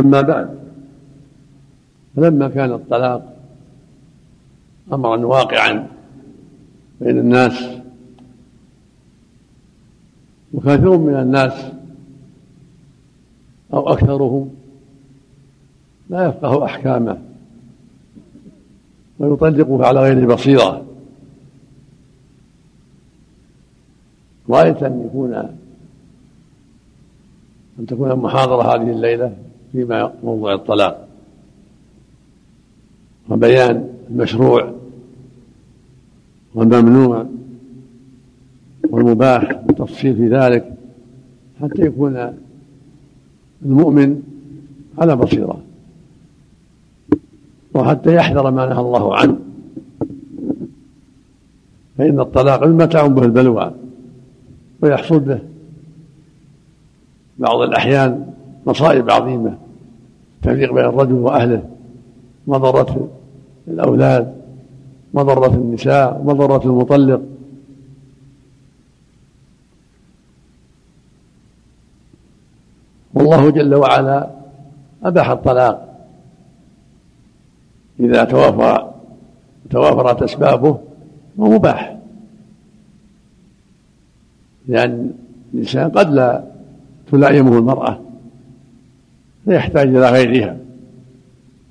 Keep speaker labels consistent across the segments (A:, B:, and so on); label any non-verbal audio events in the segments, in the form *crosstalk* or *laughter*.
A: أما بعد. فلما كان الطلاق أمرا واقعا بين الناس وكثير من الناس أو أكثرهم لا يفقه أحكامه ويطلقه على غير بصيرة. رأيت أن يكون أن تكون المحاضرة هذه الليلة فيما موضوع الطلاق. وبيان المشروع والممنوع والمباح والتفصيل في ذلك حتى يكون المؤمن على بصيرة وحتى يحذر ما نهى الله عنه. فإن الطلاق مما تعم به البلوى ويحصل به بعض الأحيان مصائب عظيمة. تفريق بين الرجل وأهله. مضرة الأولاد مضرة النساء مضرة المطلق. والله جل وعلا أباح الطلاق. إذا توافر توافرت أسبابه ومباح لأن الإنسان قد لا تلائمه المرأة فيحتاج إلى غيرها.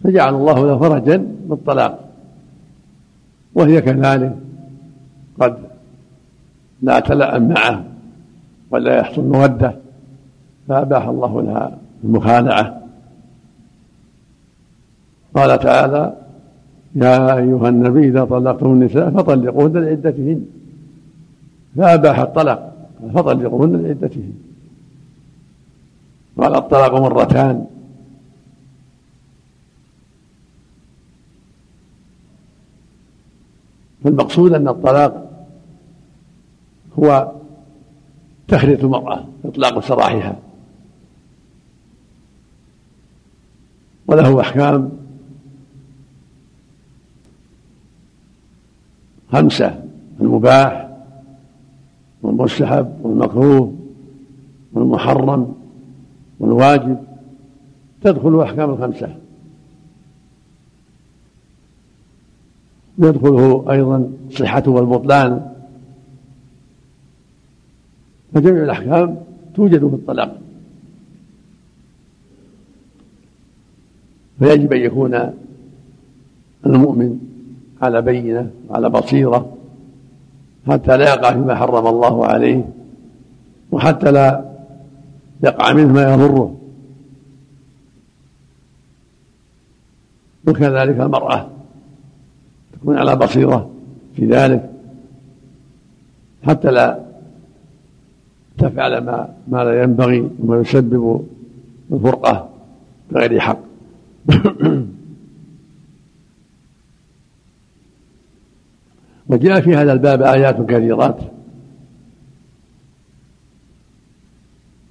A: فجعل الله له فرجا بالطلاق. وهي كذلك. قد لا تلأم معه ولا يحصل مودة. فأباح الله لها المخالعة قال تعالى يا أيها النبي إذا طلقتم النساء فطلقوهن لعدتهن. فأباح الطلاق فطلقوهن لعدتهن. قال الطلاق مرتان. فالمقصود أن الطلاق هو تخرية المرأة إطلاق سراحها وله أحكام خمسة المباح والمستحب والمكروه والمحرم. والواجب تدخل أحكام الخمسة. يدخله أيضا صحته والبطلان. فجميع الأحكام توجد في الطلاق. فيجب أن يكون المؤمن على بينة على بصيرة حتى لا يقع فيما حرم الله عليه وحتى لا يقع منه ما يضره. وكذلك المرأة تكون على بصيرة في ذلك حتى لا تفعل ما ما لا ينبغي وما يسبب الفرقة بغير حق. *coughs* وجاء في هذا الباب آيات كثيرات.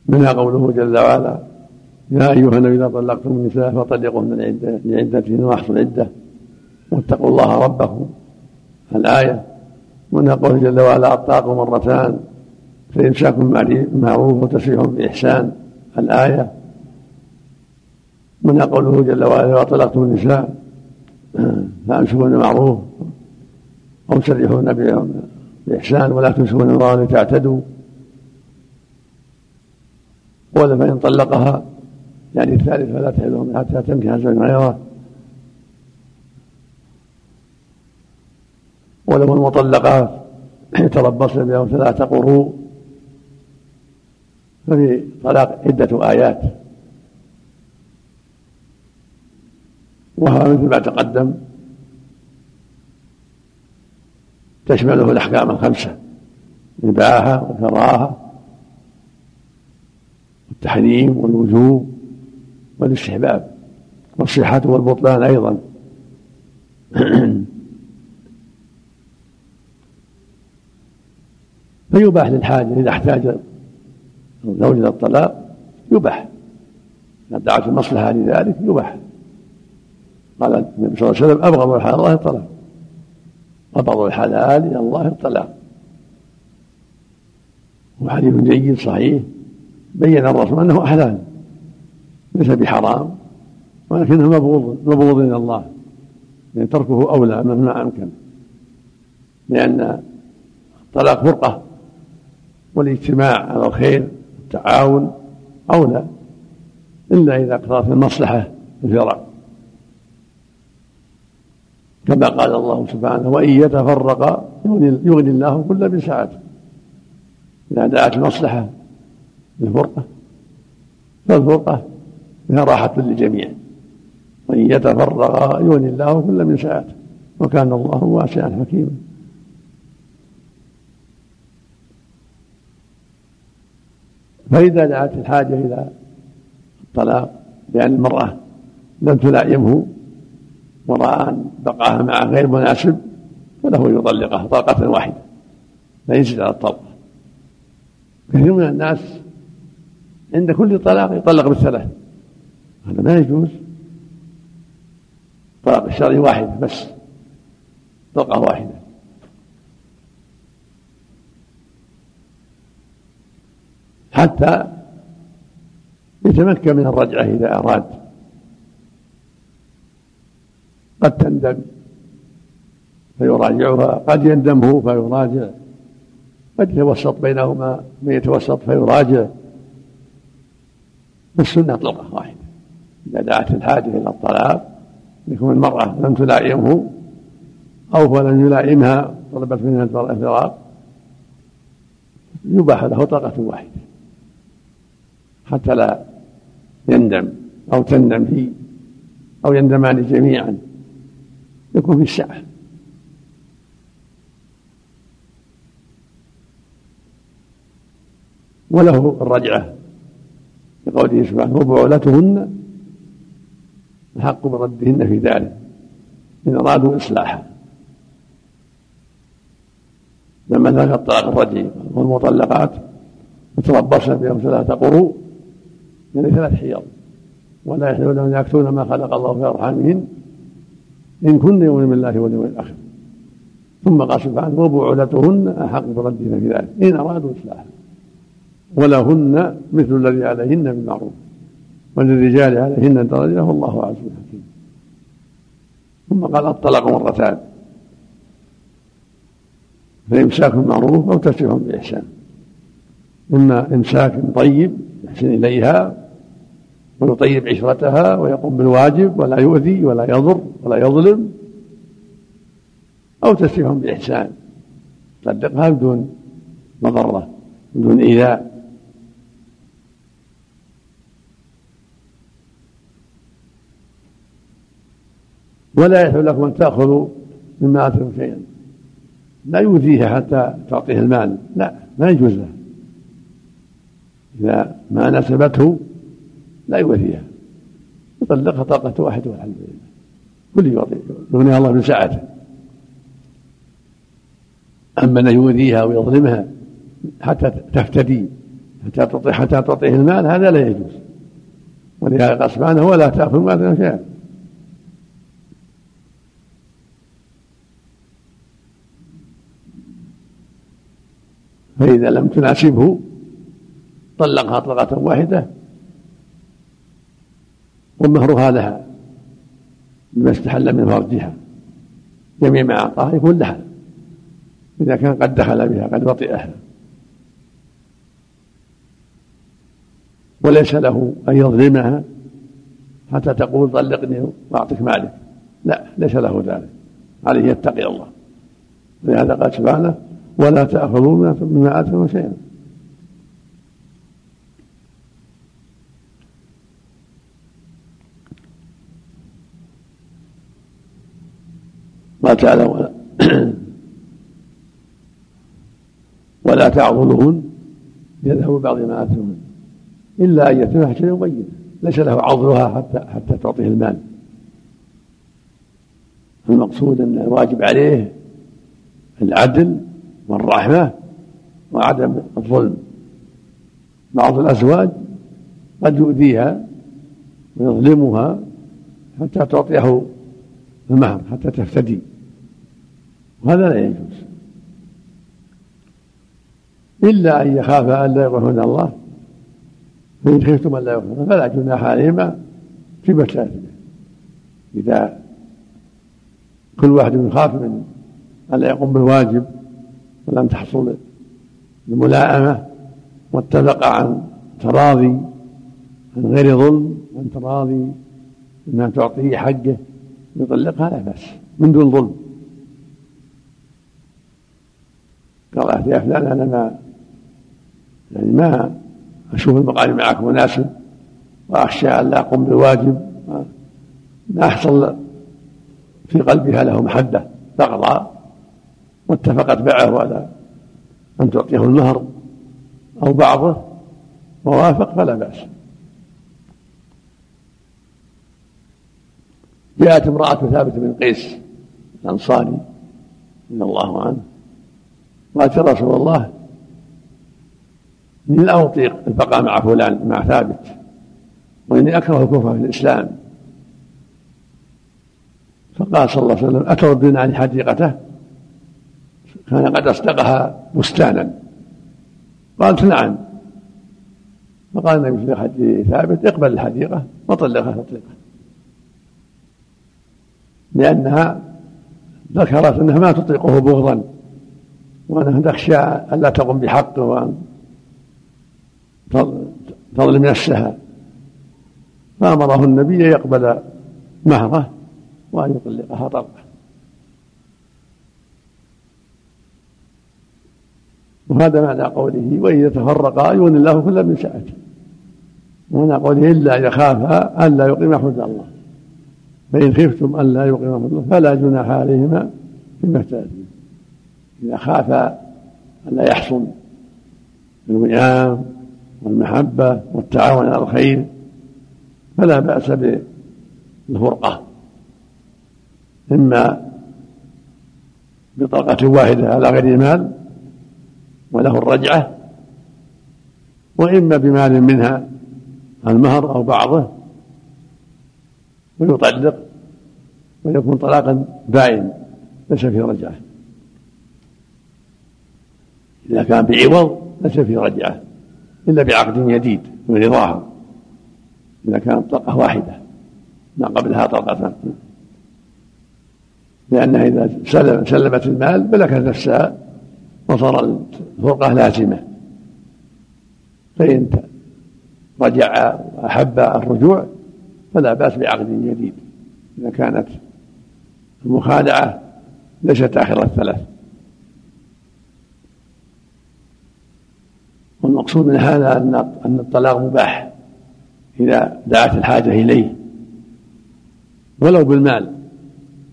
A: منها قوله جل وعلا يا أيها النبي إذا طلقتم النساء فطلقوهن لعدتهن وأحصوا العدة واتقوا الله ربكم. الآية منها قوله جل وعلا الطلاق مرتان فإمساك بمعروف وتسريح بإحسان. الآية منها قوله جل وعلا إذا طلقتم النساء *clears throat* فأمسكوهن معروف أو سرحوهن بإحسان ولا تمسكوهن امرأة لتعتدوا. ولا فإن طلقها يعني الثالث فلا تحل حتى تنكح زوجا غيره. ولو المطلقات يتربصن بهم ثلاثة قروء ففي طلاق عدة آيات. وهو مثل ما تقدم. تشمله الأحكام الخمسة. الإباحة والكراهة والتحريم والوجوب والاستحباب والصحة والبطلان أيضا. *clears throat* فيباح للحاجة إذا احتاج الزوج إلى الطلاق يباح. إذا دعت المصلحة لذلك يباح. قال النبي صلى الله عليه وسلم أبغض الحلال الله الطلاق. أبغض الحلال إلى الله الطلاق. وحديث جيد صحيح. بين الرسول أنه حلال ليس بحرام ولكنه مبغوض مبغوض إلى الله. يعني تركه أولى مهما أمكن. لأن الطلاق فرقة والاجتماع على الخير التعاون أولى إلا إذا اقتضت المصلحة الفراق كما قال الله سبحانه وإن يتفرقا يغني الله كل من سعته إذا دعت المصلحة للفرقه فالفرقه فيها راحة للجميع. وإن يتفرغا يغني الله كل من سعته وكان الله واسعا حكيما. فإذا دعت الحاجة إلى الطلاق لأن المرأة لم تلائمه ورأى أن بقاها مع غير مناسب فله يطلقها طلقة واحدة لا يزيد على الطلقة. كثير من الناس عند كل طلاق يطلق بالثلاث. هذا ما يجوز. طلاق الشرعي واحدة بس. طلقة واحدة. حتى يتمكن من الرجعة إذا أراد. قد تندم. فيراجعها. قد يندم هو فيراجع. قد يتوسط بينهما. من يتوسط فيراجع. السنة طلقة واحدة إذا دعت الحاجة إلى الطلاق يكون المرأة لم تلائمه أو فلم يلائمها طلبت منها الفراق يباح له طلقة واحدة. حتى لا يندم أو تندم فيه أو يندمان جميعا. يكون في السعة. وله الرجعة. لقوله سبحانه وبعولتهن الحق بردهن في ذلك إن أرادوا إصلاحا. لما ذاك الطلاق الرجعي والمطلقات يتربصن بهم ثلاثة قروء يعني ثلاث حيض ولا يحلون أن يكتون ما خلق الله في أرحامهن إن كن يؤمن بالله واليوم الآخر. ثم قال سبحانه وبعولتهن أحق بردهن في ذلك إن أرادوا إصلاحا. ولهن مثل الذي عليهن بالمعروف وللرجال عليهن درجة والله عز حكيم ثم قال الطلاق مرتان. فإمساك معروف أو تسريح بإحسان إما إمساك طيب يحسن إليها ويطيب عشرتها ويقوم بالواجب ولا يؤذي ولا يضر ولا يظلم أو تسريح بإحسان تصدقها بدون مضرة بدون إيذاء. ولا يحل لكم أن تأخذوا مما آتيتم شيئا. لا يؤذيها حتى تعطيه المال. لا ما يجوز له إذا ما ناسبته لا يؤذيها. يطلقها طلقة واحدة والحمد لله. كل يعطي يغنيها الله من سعته أما أن يؤذيها ويظلمها حتى تفتدي حتى تعطي حتى تعطيه المال هذا لا يجوز. ولهذا قال سبحانه ولا تأخذ ما شيئا. فإذا لم تناسبه طلقها طلقة واحدة. ومهرها لها بما استحل من فرجها. جميع ما أعطاها يكون لها. إذا كان قد دخل بها قد وطئها. وليس له أن يظلمها حتى تقول طلقني وأعطك مالك. لا ليس له ذلك. عليه يتقي الله. ولهذا قال سبحانه ولا تأخذوا مما آتاكم شيئا. قال تعالى ولا, *coughs* ولا يذهب بعض ما آتاهن إلا أن يتم شيء مبين ليس له عضلها حتى حتى تعطيه المال. المقصود أن الواجب عليه العدل والرحمة وعدم الظلم. بعض الأزواج قد يؤذيها ويظلمها حتى تعطيه المهر حتى تفتدي وهذا لا يجوز. إلا أن يخاف أن لا يغفرون الله. فإن خفتم أن لا يغفرون فلا جناح عليهما في مساجده. إذا كل واحد يخاف من ألا يقوم بالواجب ولم تحصل الملائمة واتفق عن تراضي عن غير ظلم عن تراضي إنها تعطيه حقه يطلقها لا بأس من دون ظلم. قال يا فلان أنا ما يعني ما أشوف المقالي معك مناسب وأخشى أن لا أقوم بالواجب ما أحصل في قلبها له محبة فقضى واتفقت معه على أن تعطيه المهر أو بعضه ووافق فلا بأس. جاءت امرأة ثابت بن قيس الأنصاري رضي الله عنه قالت يا رسول الله إني لا أطيق البقاء مع فلان مع ثابت وإني أكره الكفر في الإسلام. فقال صلى الله عليه وسلم أتردون عن حديقته؟ كان قد أصدقها بستانا. قالت نعم. فقال النبي في حديث ثابت اقبل الحديقة وطلقها تطليقه لأنها ذكرت أنها ما تطيقه بغضا وأنها تخشى ألا تقوم بحقه وأن تظلم نفسها. فأمره النبي يقبل مهره وأن يطلقها طلقة وهذا معنى قوله وإذا تفرقا يغني الله كل من سعته ومعنى قوله إلا إذا خافا ألا يقيم حدود الله. فإن خفتم ألا يقيم حدود الله فلا جناح عليهما فيما افتدت إذا خافا ألا يحصل الوئام والمحبة والتعاون على الخير فلا بأس بالفرقة. إما بطلقة واحدة على غير مال وله الرجعة. وإما بمال منها المهر أو بعضه ويطلق ويكون طلاقا باين ليس فيه رجعة. إذا كان بعوض ليس فيه رجعة. إلا بعقد جديد ورضاها إذا كانت طلقة واحدة. ما قبلها طلقة لأنها إذا سلمت المال ملكت نفسها وصار الفرقة لازمة. فإن رجع وأحب الرجوع فلا بأس بعقد جديد. إذا كانت المخادعة ليست آخر الثلاث. والمقصود من هذا أن أن الطلاق مباح إذا دعت الحاجة إليه. ولو بالمال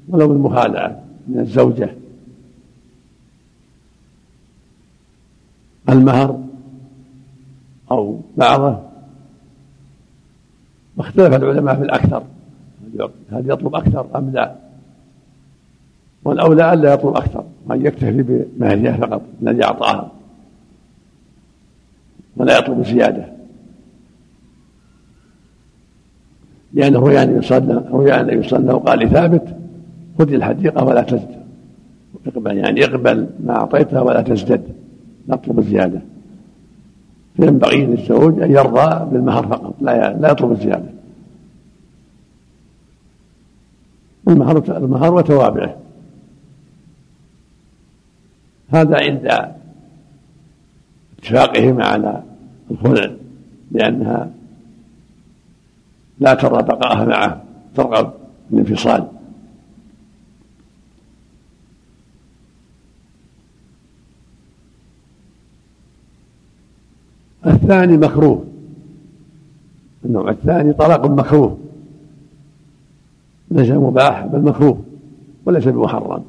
A: ولو بالمخادعة من الزوجة. المهر أو بعضه. واختلف العلماء في الأكثر. هل يطلب أكثر أم لا؟ والأولى ألا يطلب أكثر. وأن يكتفي بمهرها فقط الذي أعطاها. ولا يطلب زيادة. لأنه روي عن النبي صلى روي عن النبي صلى الله عليه وسلم قال لثابت خذ الحديقة ولا تزد اقبل يعني اقبل ما أعطيتها ولا تزدد نطلب الزيادة. فينبغي للزوج أن يرضى بالمهر فقط لا لا يطلب الزيادة. المهر المهر وتوابعه. هذا عند اتفاقهما على الخلع لأنها لا ترى بقاءها معه ترغب الانفصال. الثاني مكروه. النوع الثاني طلاق مكروه. ليس مباح بل مكروه وليس بمحرم.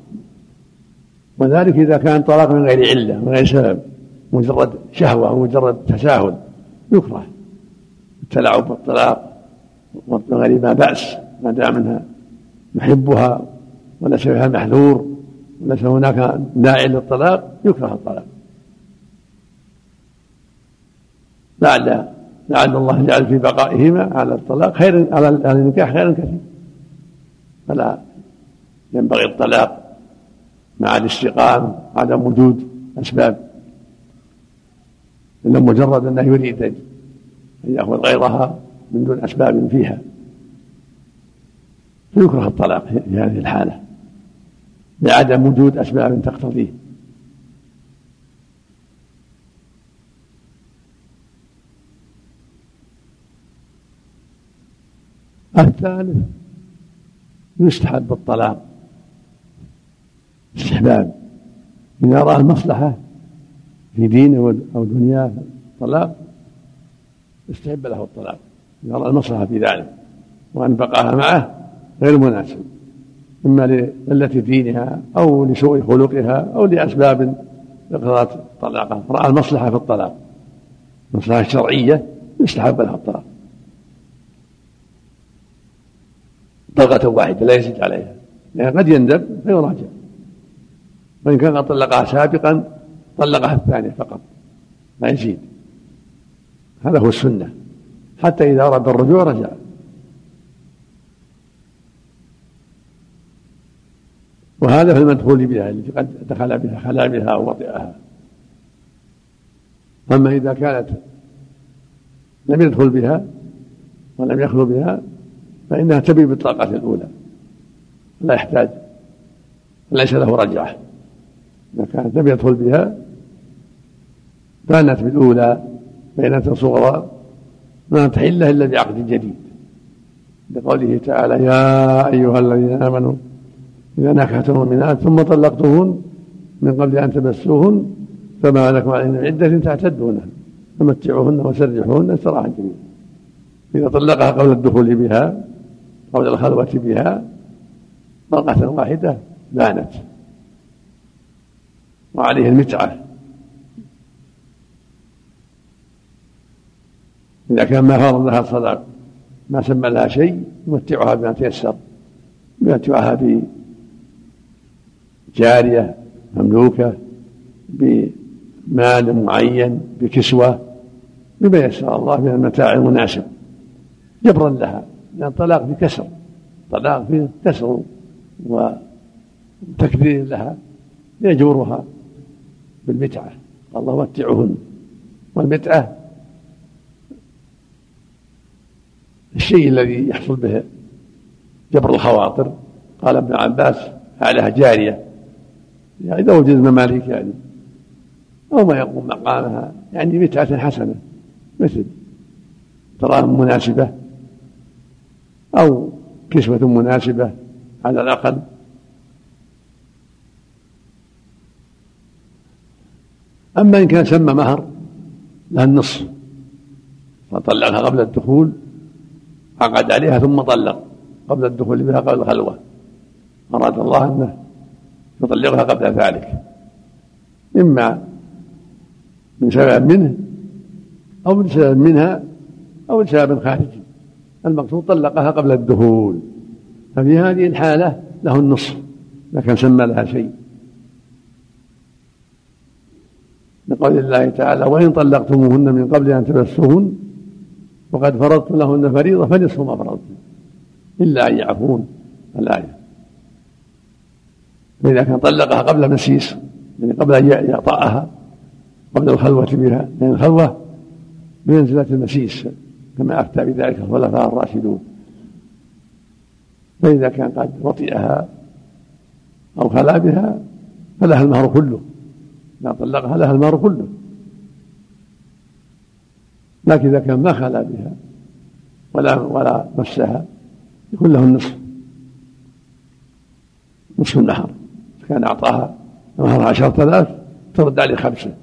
A: وذلك إذا كان طلاق من غير علة من غير سبب مجرد شهوة أو مجرد تساهل يكره. التلاعب بالطلاق من غير ما بأس ما دام منها يحبها وليس فيها محذور وليس هناك داعي للطلاق يكره الطلاق. لعل لعل الله جعل في بقائهما على الطلاق خير على النكاح خيرا كثير. فلا ينبغي الطلاق مع الاستقامة عدم وجود أسباب. إلا مجرد أنه يريد أن يأخذ غيرها من دون أسباب فيها. فيكره الطلاق في هذه الحالة. لعدم وجود أسباب تقتضيه. الثالث يستحب الطلاق. استحباب. إذا رأى المصلحة في دينه أو دنياه الطلاق استحب له الطلاق. إذا رأى المصلحة في ذلك. وأن بقاها معه غير مناسب. إما لقلة دينها أو لسوء خلقها أو لأسباب اقتضت طلاقها رأى المصلحة في الطلاق. المصلحة الشرعية يستحب لها الطلاق. طلقة واحدة لا يزيد عليها. لأن قد يندب فيراجع. وإن كان قد طلقها سابقا طلقها الثانية فقط. لا يزيد. هذا هو السنة. حتى إذا أراد الرجوع رجع. وهذا في المدخول بها التي قد دخل بها خلا بها أو وطئها أما إذا كانت لم يدخل بها ولم يخلو بها فإنها تبي بالطاقة الأولى. لا يحتاج ليس له رجعة. إذا كانت لم يدخل بها كانت بالأولى بينة صغرى ما تحله إلا بعقد جديد. لقوله تعالى يا أيها الذين آمنوا إذا نكحتم المؤمنات ثم طلقتهن من قبل أن تمسوهن فما لكم عليهن عدة تعتدونها فمتعوهن وسرحوهن سراحا جميلا. إذا طلقها قبل الدخول بها قبل الخلوة بها طلقة واحدة بانت وعليه المتعة. إذا كان ما فرض لها الصداق ما سمى لها شيء يمتعها بما تيسر. يمتعها بجارية مملوكة بمال معين بكسوة بما يسر الله من المتاع المناسب. جبرا لها لأن الطلاق في كسر طلاق في كسر وتكبير لها يجورها بالمتعة. الله متعهن والمتعة الشيء الذي يحصل به جبر الخواطر. قال ابن عباس عليها جارية. يعني إذا وجد مماليك يعني. أو ما يقوم مقامها. يعني متعة حسنة. مثل دراهم مناسبة. أو كسوة مناسبة على الأقل. أما إن كان سمى مهر لها النصف. فطلقها قبل الدخول عقد عليها ثم طلق. قبل الدخول بها قبل الخلوة. أراد الله أنه يطلقها قبل ذلك. إما من سبب منه أو من سبب منها أو لسبب خارجي. المقصود طلقها قبل الدخول. ففي هذه الحالة له النصف كان سمى لها شيء. لقول الله تعالى وإن طلقتموهن من قبل أن تمسوهن وقد فرضتم لهن فريضة فنصف ما فرضتم إلا أن يعفون. الآية. فإذا كان طلقها قبل مسيس يعني قبل أن يطأها قبل الخلوة بها لأن الخلوة بمنزلة المسيس. كما أفتى بذلك الخلفاء الراشدون. فإذا كان قد وطئها أو خلا بها فلها المهر كله. إذا طلقها لها المهر كله. لكن إذا كان ما خلا بها ولا ولا مسها يكون له النصف. نصف المهر كان أعطاها مهر عشرة آلاف ترد عليه خمسة.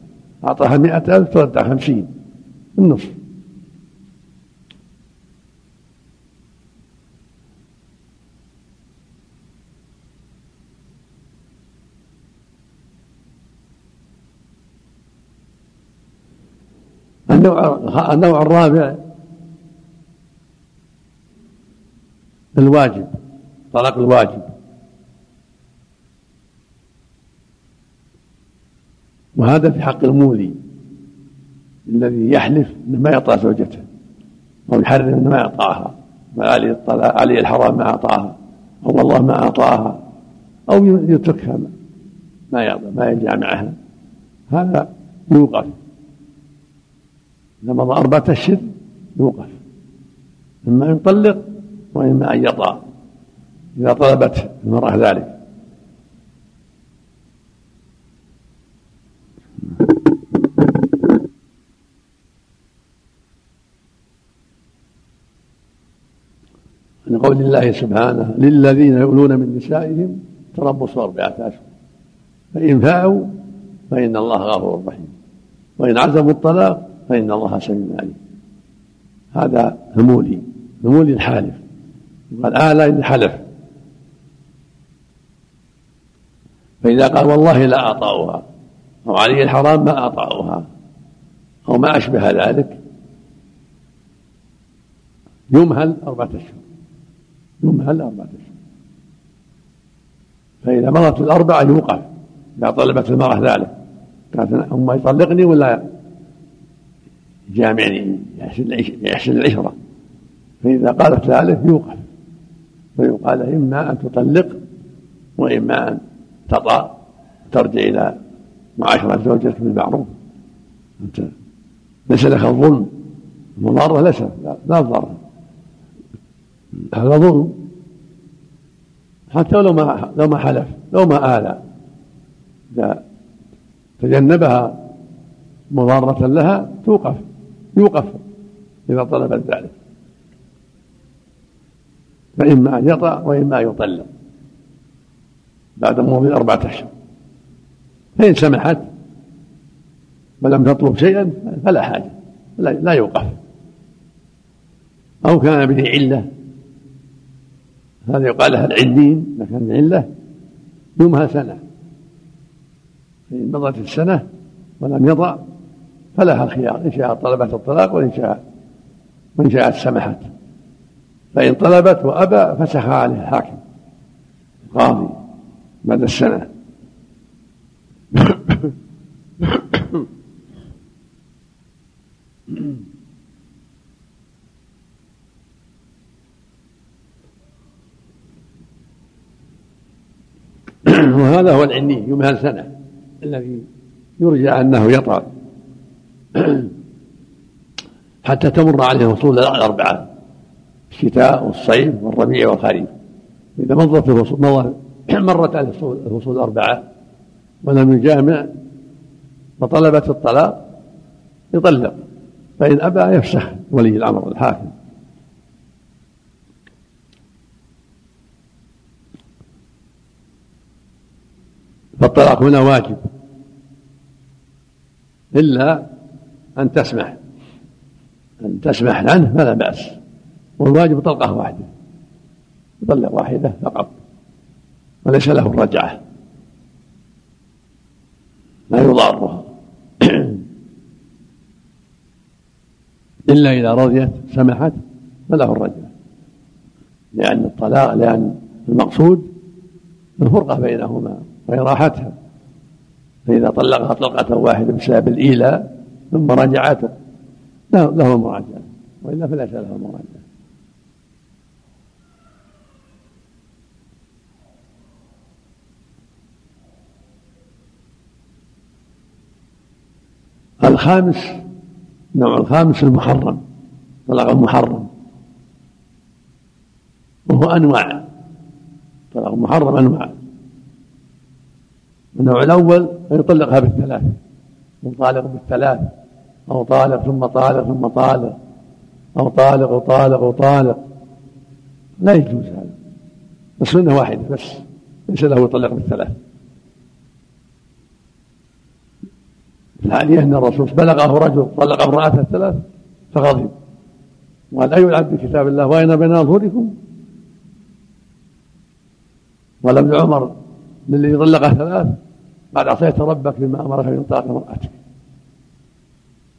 A: أعطاها مئة ألف ترد على خمسين. النصف. النوع النوع الرابع الواجب طلاق الواجب. وهذا في حق المولي الذي يحلف إنه ما يعطى زوجته أو يحرم إنه ما يعطاها عليه الطلاق عليه الحرام ما أعطاها أو والله ما أعطاها أو يتركها ما ما يجمع معها هذا يوقف. إذا مضى أربعة أشهر يوقف إما أن يطلق وإما أن يطأ إذا طلبت المرأة ذلك. من قول الله سبحانه للذين يؤلون من نسائهم تربص أربعة أشهر فإن فاءوا فإن الله غفور رحيم وإن عزموا الطلاق فإن الله سميع عليم. هذا همولي همولي الحالف. قال آلى إن حلف فإذا قال والله لا أعطاؤها أو علي الحرام ما أعطاؤها أو ما أشبه ذلك يمهل أربعة أشهر. يمهل أربعة أشهر. فإذا مرت الأربعة يوقف. إذا طلبت المرأة ذلك قالت أما يطلقني ولا جامعني يحسن العشرة فإذا قالت ذلك يوقف. فيقال إما أن تطلق وإما أن تطأ ترجع إلى معاشرة زوجتك بالمعروف. أنت ليس لك الظلم. المضارة ليس لا الضرر هذا ظلم. حتى لو ما لو ما حلف لو ما آلى. إذا تجنبها مضارة لها توقف. يوقف إذا طلبت ذلك. فإما أن يطأ وإما أن يطلق. بعد مضي أربعة أشهر. فإن سمحت ولم تطلب شيئا فلا حاجة. لا يوقف. أو كان به علة. هذا يقال لها العدين إذا كان علة يومها سنة. فإن مضت السنة ولم يضع فلها الخيار إن شاءت طلبت الطلاق وإن شاء وإن شاءت سمحت. فإن طلبت وأبى فسخ عليه الحاكم. القاضي بعد السنة. *coughs* وهذا هو العني يمهل سنة الذي يرجى أنه يطأ *clears throat* حتى تمر عليه فصول الأربعة الشتاء والصيف والربيع والخريف. إذا مضت الفصول *clears throat* مرت عليه الفصول الأربعة ولم يجامع وطلبت الطلاق يطلق فإن أبى يفسخ ولي الأمر الحاكم. فالطلاق هنا واجب إلا أن تسمح. أن تسمح عنه فلا بأس. والواجب طلقة واحدة. يطلق واحدة فقط. وليس له الرجعة لا يضارها إلا إذا رضيت سمحت فله الرجعة. لأن الطلاق لأن المقصود الفرقة بينهما وإراحتها. فإذا طلقها طلقة واحدة بسبب الإيلاء ثم رجعت له المراجعة وإلا فليس له المراجعة الخامس النوع الخامس المحرم طلاق المحرم. وهو أنواع. طلاق المحرم أنواع. النوع الأول أن يطلقها بالثلاث طالق بالثلاث. أو طالق ثم طالق ثم طالق. أو طالق وطالق وطالق لا يجوز هذا. السنة واحدة بس. ليس له يطلق بالثلاث. الثانية أن الرسول بلغه رجل طلق امرأته الثلاث فغضب. وقال أي العبد كتاب الله؟ وأين بين أظهركم ولم عمر للي طلقها ثلاث. قال عصيت ربك بما أمرك من طلاق امرأتك.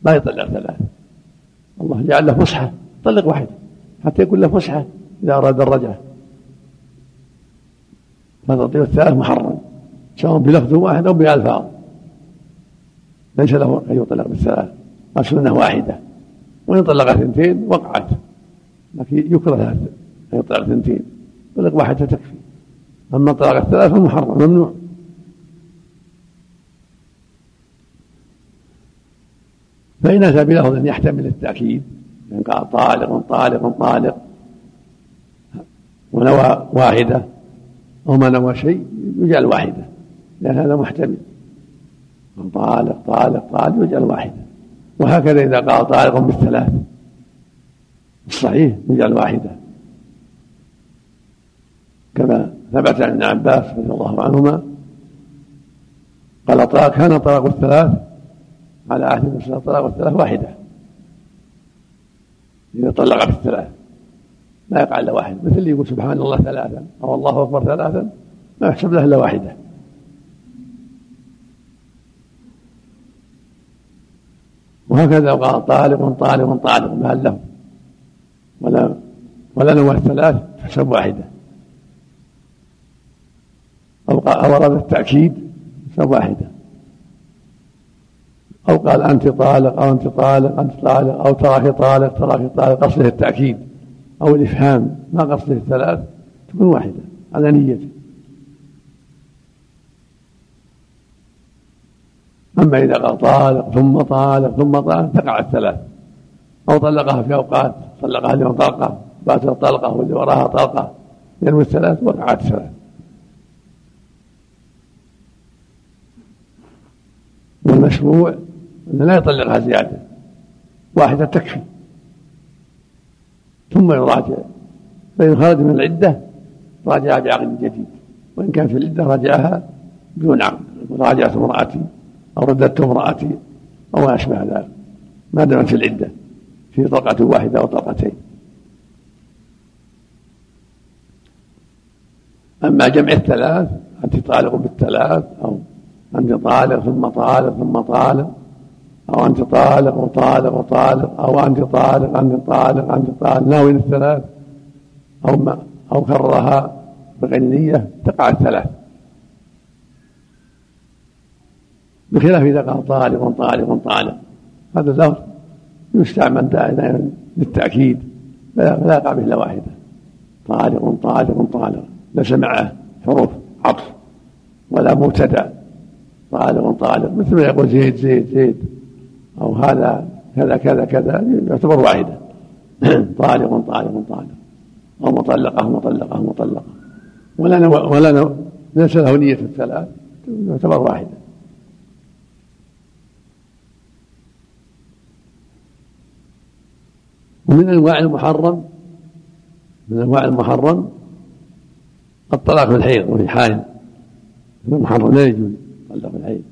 A: لا يطلق ثلاث الله جعل له فسحه طلق واحد حتى يكون له فسحه إذا أراد الرجعة. فتطيب الثلاث محرم. سواء بلفظ واحد أو بألفاظ. ليس له أن يطلق بالثلاث. السنة واحدة. وإن طلق اثنتين وقعت. لكن يكره ان يطلق اثنتين. طلق واحدة تكفي أما طلاق الثلاث فمحرم ممنوع. فإن أتى بلفظ يحتمل التأكيد إن قال طالق طالق طالق. ونوى واحدة أو ما نوى شيء يجعل واحدة لأن هذا محتمل. طالق طالق طالق يجعل واحدة. وهكذا إذا قال طالق بالثلاث. الصحيح يجعل واحدة. كما ثبت عن ابن عباس رضي الله عنهما قال كان طلاق الثلاث؟ على عهد النبي طلاق الثلاث واحدة. إذا طلق في الثلاث لا يقع إلا واحد. مثل اللي يقول سبحان الله ثلاثا أو الله أكبر ثلاثا ما يحسب له إلا واحدة. وهكذا قال طالق طالق طالق ما له؟ ولا ولا نوى الثلاث تحسب واحدة. أو أو أراد التأكيد تحسب واحدة. أو قال أنت طالق أو أنت طالق أنت طالق أو تراك طالق تراك طالق قصده التأكيد. أو الإفهام ما قصده الثلاث. تكون واحدة على نيته أما إذا قال طالق ثم طالق ثم طالق تقع الثلاث. أو طلقها في أوقات طلقها اليوم طلقة. بعد طلقة واللي وراها طلقة. ينوي الثلاث وقعت الثلاث. والمشروع أن لا يطلقها زيادة واحدة تكفي. ثم يراجع. فإن خرج من العدة راجع بعقد جديد. وإن كان في العدة راجعها بدون عقد. راجعت امرأتي أو رددت امرأتي أو ما أشبه ذلك. ما دامت في العدة في طلقة واحدة أو طلقتين. أما جمع الثلاث أنت طالق بالثلاث أو أنت طالق ثم طالق ثم طالق. أو أنت طالق وطالق وطالق أو أنت طالق أنت طالق أنت طالق. ناوي الثلاث؟ أو ما أو كررها بغير نية تقع الثلاث. بخلاف إذا قال طالق طالق طالق. هذا اللفظ يستعمل دائما للتأكيد. فلا يقع به إلا واحدة. طالق طالق طالق. ليس معه حروف عطف ولا مبتدأ. طالق طالق. مثل ما يقول زيد زيد زيد. أو هذا كذا كذا كذا يعتبر واحدة. *coughs* طالق طالق طالق أو مطلقة مطلقة مطلقة. ولا ولا ليس له نية الثلاث يعتبر واحدة. ومن أنواع المحرم من أنواع المحرم الطلاق في الحيض وفي حائل المحرم لا يجوز الطلاق في الحيض.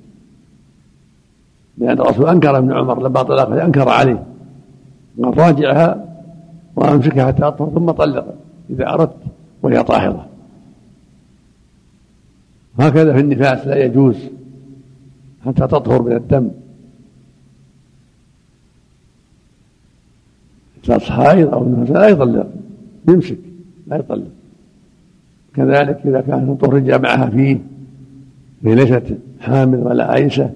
A: لأن الرسول أنكر ابن عمر لما طلق أنكر عليه. قال راجعها وأمسكها حتى أطهر ثم طلق إذا أردت وهي طاهرة. هكذا في النفاس لا يجوز حتى تطهر من الدم. نفاس حائض أو نفاس لا يطلق يمسك لا يطلق. كذلك إذا كان طهر جامعها فيه هي ليست حامل ولا عائشة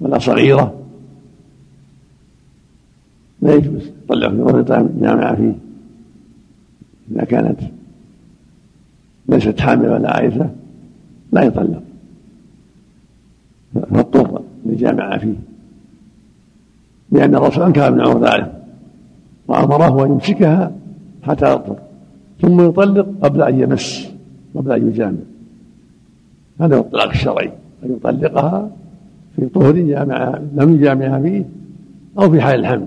A: ولا صغيرة لا يجوز. يطلق في طهر جامعها فيه. إذا كانت ليست حامل ولا عائشة لا يطلق. فاضطر لجامع فيه. لأن الرسول أنكر ابن عمر ذلك وأمره أن يمسكها حتى يطهر ثم يطلق قبل أن يمس قبل أن يجامع. هذا هو الطلاق الشرعي. أن يطلقها في طهر جامع لم يجامعها فيه أو في حال الحمل.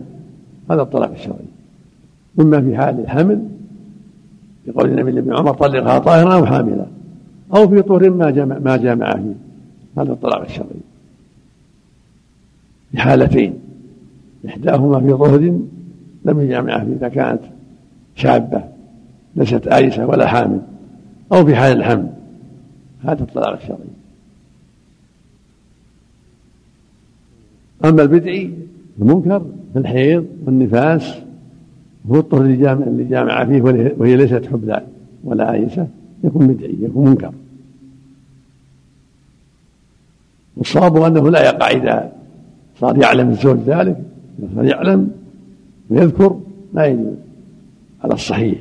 A: هذا الطلاق الشرعي. إما في حال الحمل يقول النبي لابن عمر طلقها طاهرا أو حاملا أو في طهر ما جامع ما جامع فيه. هذا الطلاق الشرعي. في حالتين. إحداهما في طهر لم يجامعها إذا كانت شابة ليست آيسة ولا حامل. أو في حال الحمل. هذا الطلاق الشرعي. أما البدعي المنكر في الحيض والنفاس هو الطهر اللي جامع اللي جامع فيه وهي ليست حبلى ولا آيسة يكون بدعي يكون منكر. والصواب أنه لا يقع إذا صار يعلم الزوج ذلك. صار يعلم ويذكر لا يجوز. على الصحيح.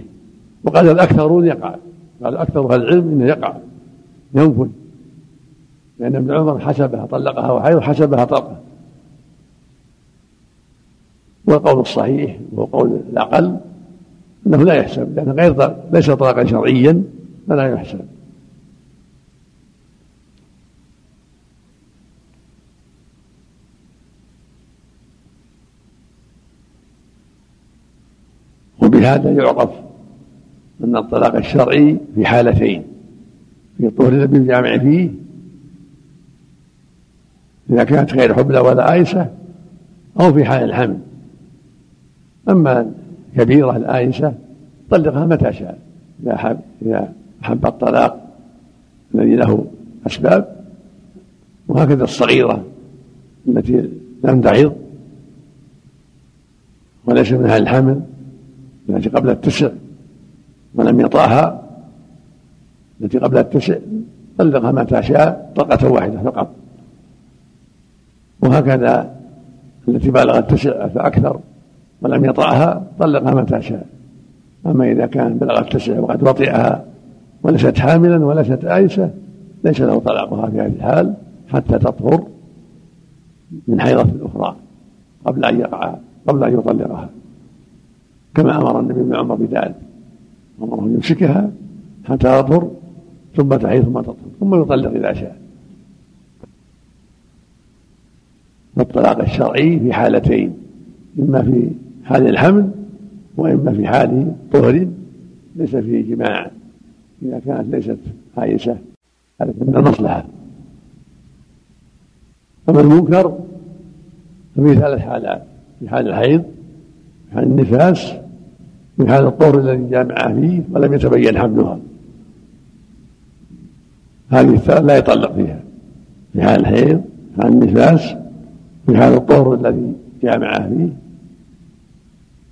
A: وقال الأكثرون يقع. قال أكثر أهل العلم إنه يقع. ينفذ. لأن ابن عمر حسبها طلقها وحيض حسبها طلقة. والقول الصحيح وهو قول الأقل أنه لا يحسب لأنه غير ليس طلاقا شرعيا فلا يحسب. وبهذا يعرف أن الطلاق الشرعي في حالتين في الطهر الذي الجامع فيه إذا كانت غير حبلى ولا آيسة أو في حال الحمل. أما كبيرة الآيسة طلقها متى شاء. إذا حب إذا أحب الطلاق الذي له أسباب وهكذا الصغيرة التي لم تعظ وليس منها الحمل التي قبل التسع ولم يطعها التي قبل التسع طلقها متى شاء طلقة واحدة فقط. وهكذا التي بلغت تسع فأكثر. ولم يطعها طلقها متى شاء. أما إذا كان بلغت تسع وقد وطئها وليست حاملا وليست آيسة ليس له طلاقها في هذه الحال حتى تطهر من حيضة أخرى قبل أن يقع قبل أن يطلقها. كما أمر النبي بن عمر بذلك أمره أن يمسكها حتى تطهر ثم تحيض ثم تطهر ثم يطلق إذا شاء. والطلاق الشرعي في حالتين إما في حال الحمل وإما في حال طهر ليس فيه جماع. إذا كانت ليست عائشة هذا من المصلحة. أما المنكر ففي ثلاث حالات في حال الحيض في حال النفاس في حال الطهر الذي جامعه فيه ولم يتبين حملها. هذه الثلاث لا يطلق فيها. في حال الحيض في حال النفاس في حال الطهر الذي جامعه فيه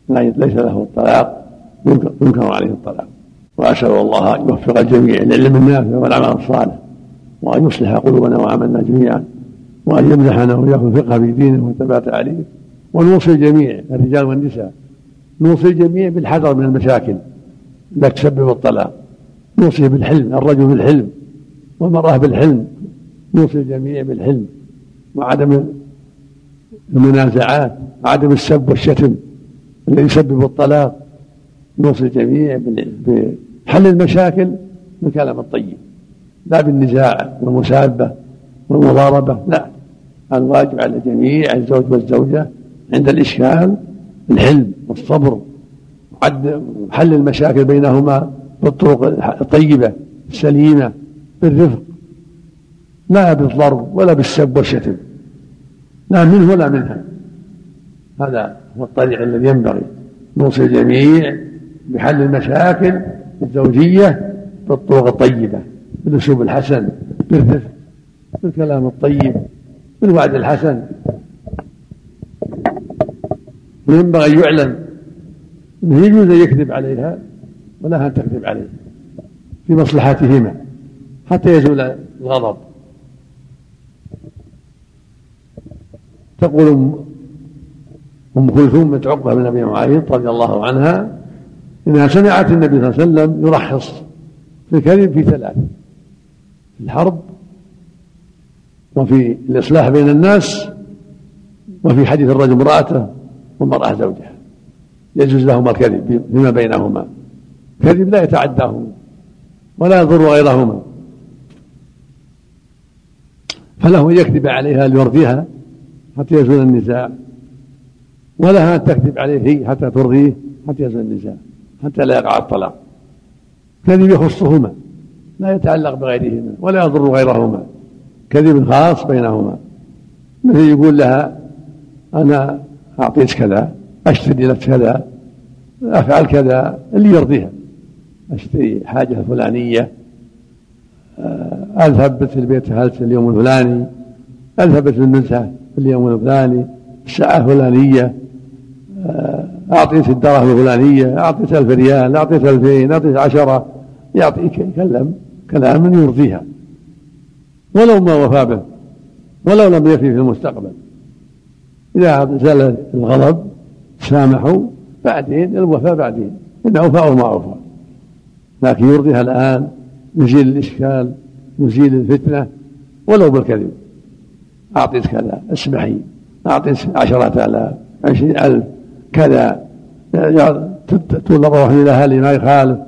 A: ليس له الطلاق ينكر عليه الطلاق. وأسأل الله أن يوفق الجميع للعلم النافع والعمل الصالح وأن يصلح قلوبنا وعملنا جميعا وأن يمنحنا وإياكم الفقه في دينه والثبات عليه ونوصي الجميع الرجال والنساء نوصي الجميع بالحذر من المشاكل التي تسبب الطلاق. نوصي بالحلم الرجل بالحلم والمرأة بالحلم. نوصي الجميع بالحلم وعدم المنازعات وعدم السب والشتم. الذي يسبب الطلاق نوصي الجميع بحل المشاكل بالكلام الطيب. لا بالنزاع والمسابة والمضاربة لا. الواجب على الجميع الزوج والزوجة عند الإشكال الحلم والصبر حل المشاكل بينهما بالطرق الطيبة السليمة بالرفق. لا بالضرب ولا بالسب والشتم. لا منه ولا منها. هذا هو الطريق الذي ينبغي. نوصي الجميع بحل المشاكل الزوجية بالطرق الطيبة بالأسلوب الحسن بالرفق بالكلام الطيب بالوعد الحسن. وينبغي أن يعلم أنه يجوز أن يكذب عليها ولها أن تكذب عليه في مصلحتهما حتى يزول الغضب. تقول أم كلثوم بنت عقبة بن أبي معيط رضي الله عنها إنها سمعت النبي صلى الله عليه وسلم يرخص في الكذب في ثلاث في الحرب وفي الإصلاح بين الناس وفي حديث الرجل امرأته والمرأة زوجها. يجوز لهما الكذب فيما بينهما. كذب لا يتعداهما ولا يضر غيرهما. فله أن يكذب عليها ليرضيها حتى يزول النزاع. ولها أن تكذب عليه حتى ترضيه حتى يزول النزاع حتى لا يقع الطلاق. كذب يخصهما لا يتعلق بغيرهما ولا يضر غيرهما. كذب خاص بينهما. مثل يقول لها أنا أعطيت كذا أشتري لك كذا أفعل كذا اللي يرضيها. أشتري حاجة فلانية آه، أذهب بيت البيت هلت اليوم الفلاني؟ أذهب بيت المنسى في اليوم الفلاني الساعة الفلانية أعطيت الدرهم الفلانية أعطيت ألف ريال أعطيت ألفين أعطيت عشرة يعطي يتكلم كلاما يرضيها. ولو ما وفى به ولو لم يفي في المستقبل. إذا زال الغضب سامحوا بعدين الوفاء بعدين. إن أوفى أو ما أوفى لكن يرضيها الآن يزيل الإشكال يزيل الفتنة ولو بالكذب. أعطيت كذا اسمحي. أعطيت عشرة آلاف عشرين ألف. كذا. تقول أروح إلى أهلي ما يخالف.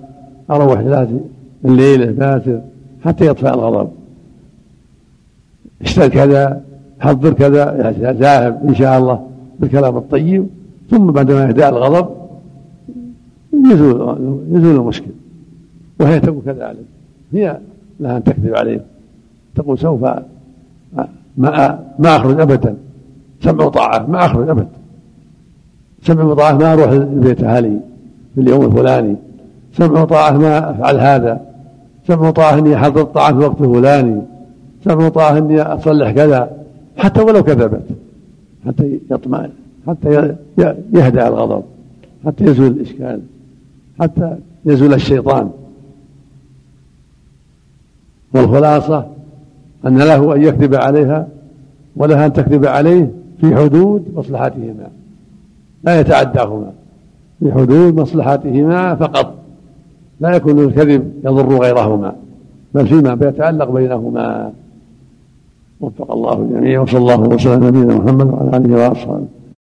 A: أروح إلى الليلة باسر حتى يطفى الغضب. اشتر كذا حضر كذا ذاهب إن شاء الله بالكلام الطيب. ثم بعدما يهدأ الغضب يزول يزول المشكل. وهي تقول كذلك. هي لها أن تكذب عليه. تقول سوف ما ما أخرج أبدا. سمع وطاعه ما أخرج أبدا. سمع وطاعه ما أروح لبيت أهلي في اليوم الفلاني. سمع وطاعه ما أفعل هذا. سمع وطاعه إني أحضر الطعام في الوقت الفلاني. سمع وطاعه إني أصلح كذا. حتى ولو كذبت. حتى يطمئن. حتى يهدأ الغضب. حتى يزول الإشكال. حتى يزول الشيطان. والخلاصة أن له أن يكذب عليها ولها أن تكذب عليه في حدود مصلحتهما. لا يتعداهما في حدود مصلحتهما فقط. لا يكون الكذب يضر غيرهما بل فيما يتعلق بينهما. وفق الله الجميع وصلى الله وسلم على نبينا محمد وعلى آله وأصحابه.